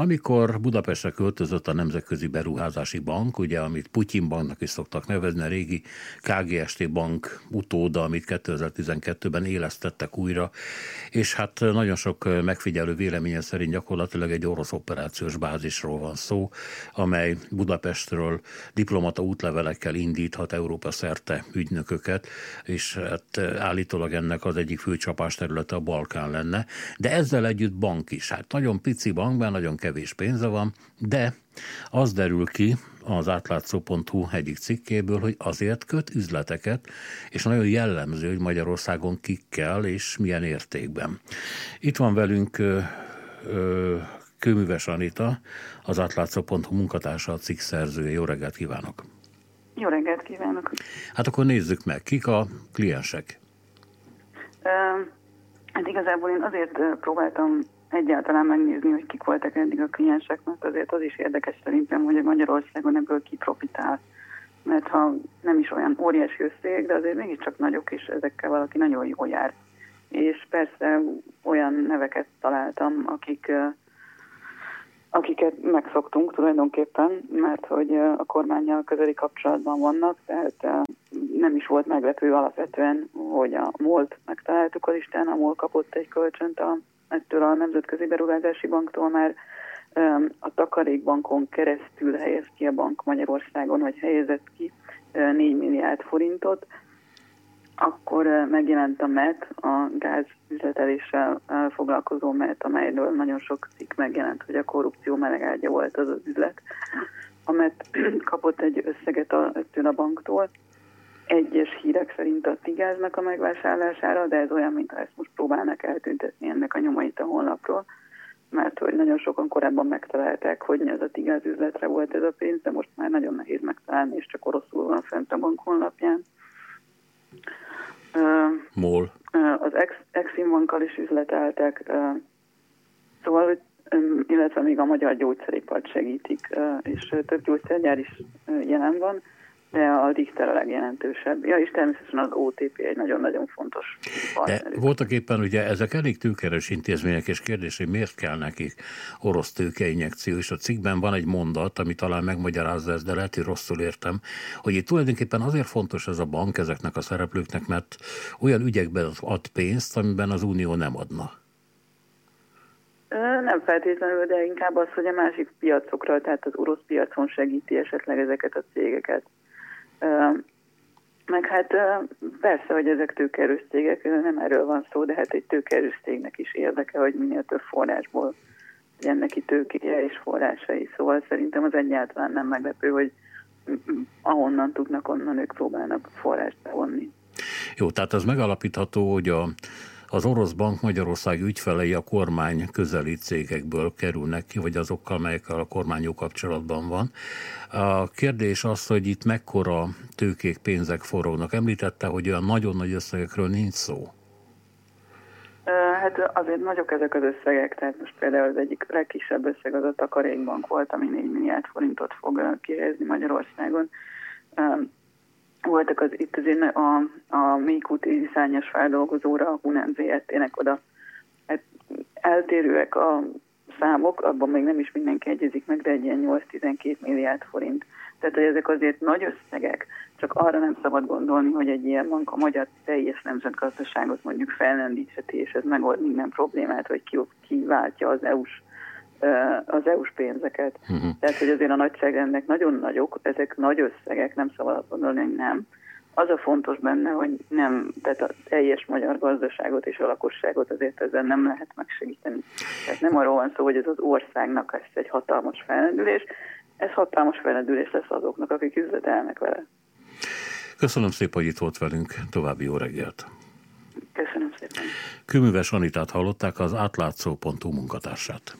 Amikor Budapestre költözött a Nemzetközi Beruházási Bank, ugye, amit Putyin banknak is szoktak nevezni, a régi KGST bank utóda, amit 2012-ben élesztettek újra, és hát nagyon sok megfigyelő véleménye szerint gyakorlatilag egy orosz operációs bázisról van szó, amely Budapestről diplomata útlevelekkel indíthat Európa szerte ügynököket, és hát állítólag ennek az egyik fő csapás területe a Balkán lenne, de ezzel együtt bank is. Hát nagyon pici bankban, nagyon kevés pénze van, de az derül ki az átlátszó.hu egyik cikkéből, hogy azért köt üzleteket, és nagyon jellemző, hogy Magyarországon kikkel és milyen értékben. Itt van velünk ö, ö, Kőműves Anita, az átlátszó.hu munkatársa, a cikk szerzője. Jó reggelt kívánok! Jó reggelt kívánok! Hát akkor nézzük meg, kik a kliensek? Hát igazából én azért próbáltam egyáltalán megnézni, hogy kik voltak eddig a kliensek, mert azért az is érdekes szerintem, hogy Magyarországon ebből ki profitál. Mert ha nem is olyan óriási összeg, de azért mégiscsak nagyok, és ezekkel valaki nagyon jól jár. És persze olyan neveket találtam, akik, akiket megszoktunk tulajdonképpen, mert hogy a kormányjal közeli kapcsolatban vannak, tehát nem is volt meglepő alapvetően, hogy a MOL-t megtaláltuk a listán, a MOL kapott egy kölcsönt a ettől a Nemzetközi Beruházási Banktól már a takarékbankon keresztül helyez ki a bank Magyarországon, hogy helyezett ki 4 milliárd forintot, akkor megjelent a MET, a gáz üzleteléssel foglalkozó MET, amelyről nagyon sok cikk megjelent, hogy a korrupció melegágya volt az az üzlet. A MET kapott egy összeget a, a banktól, egyes hírek szerint a Tigáznak a megvásárlására, de ez olyan, mintha ezt most próbálnak eltüntetni ennek a nyomait a honlapról, mert hogy nagyon sokan korábban megtalálták, hogy ez a Tigáz üzletre volt ez a pénz, de most már nagyon nehéz megtalálni, és csak oroszul van fent a bank honlapján. MOL. Az Exim bankkal is üzleteltek, szóval, illetve még a magyar gyógyszeripart segítik, és több gyógyszergyár is jelen van a Richter a legjelentősebb. Ja, és természetesen az OTP egy nagyon-nagyon fontos partner. De voltak éppen ugye ezek elég tőkeres intézmények, és kérdés, hogy miért kell nekik orosz tőkeinjekció, és a cikkben van egy mondat, ami talán megmagyarázza ezt, de lehet, hogy rosszul értem, hogy itt tulajdonképpen azért fontos ez a bank ezeknek a szereplőknek, mert olyan ügyekben ad pénzt, amiben az Unió nem adna. Nem feltétlenül, de inkább az, hogy a másik piacokra, tehát az orosz piacon segíti esetleg ezeket a cégeket. Meg hát persze, hogy ezek tőkerős cégek, nem erről van szó, de hát egy tőkerős cégnek is érdeke, hogy minél több forrásból legyen neki tőkéje és forrásai. Szóval szerintem az egyáltalán nem meglepő, hogy ahonnan tudnak, onnan ők próbálnak forrást bevonni. Jó, tehát az megalapítható, hogy a az orosz bank Magyarország ügyfelei a kormány közeli cégekből kerülnek ki, vagy azokkal, melyekkel a kormány jó kapcsolatban van. A kérdés az, hogy itt mekkora tőkék, pénzek forognak. Említette, hogy olyan nagyon nagy összegekről nincs szó. Hát azért nagyok ezek az összegek, tehát most például az egyik legkisebb összeg az a takarékbank volt, ami 4 milliárd forintot fog kihelyezni Magyarországon voltak az itt azért a, a Mékúti szányos feldolgozóra, a Hunen ZRT-nek oda hát eltérőek a számok, abban még nem is mindenki egyezik meg, de egy ilyen 8-12 milliárd forint. Tehát, hogy ezek azért nagy összegek, csak arra nem szabad gondolni, hogy egy ilyen bank a magyar teljes nemzetgazdaságot mondjuk fellendítheti, és ez megold minden problémát, vagy kiváltja az EU-s az EU-s pénzeket. Uh-huh. Tehát, hogy azért a nagyságrendek nagyon nagyok, ezek nagy összegek, nem szabad gondolni, hogy nem. Az a fontos benne, hogy nem, tehát a teljes magyar gazdaságot és a lakosságot azért ezzel nem lehet megsegíteni. Tehát nem arról van szó, hogy ez az országnak lesz egy hatalmas felendülés, ez hatalmas felendülés lesz azoknak, akik üzletelnek vele. Köszönöm szépen, hogy itt volt velünk. További jó reggelt! Köszönöm szépen. Kőműves Anitát hallották az átlátszó.hu munkatársát.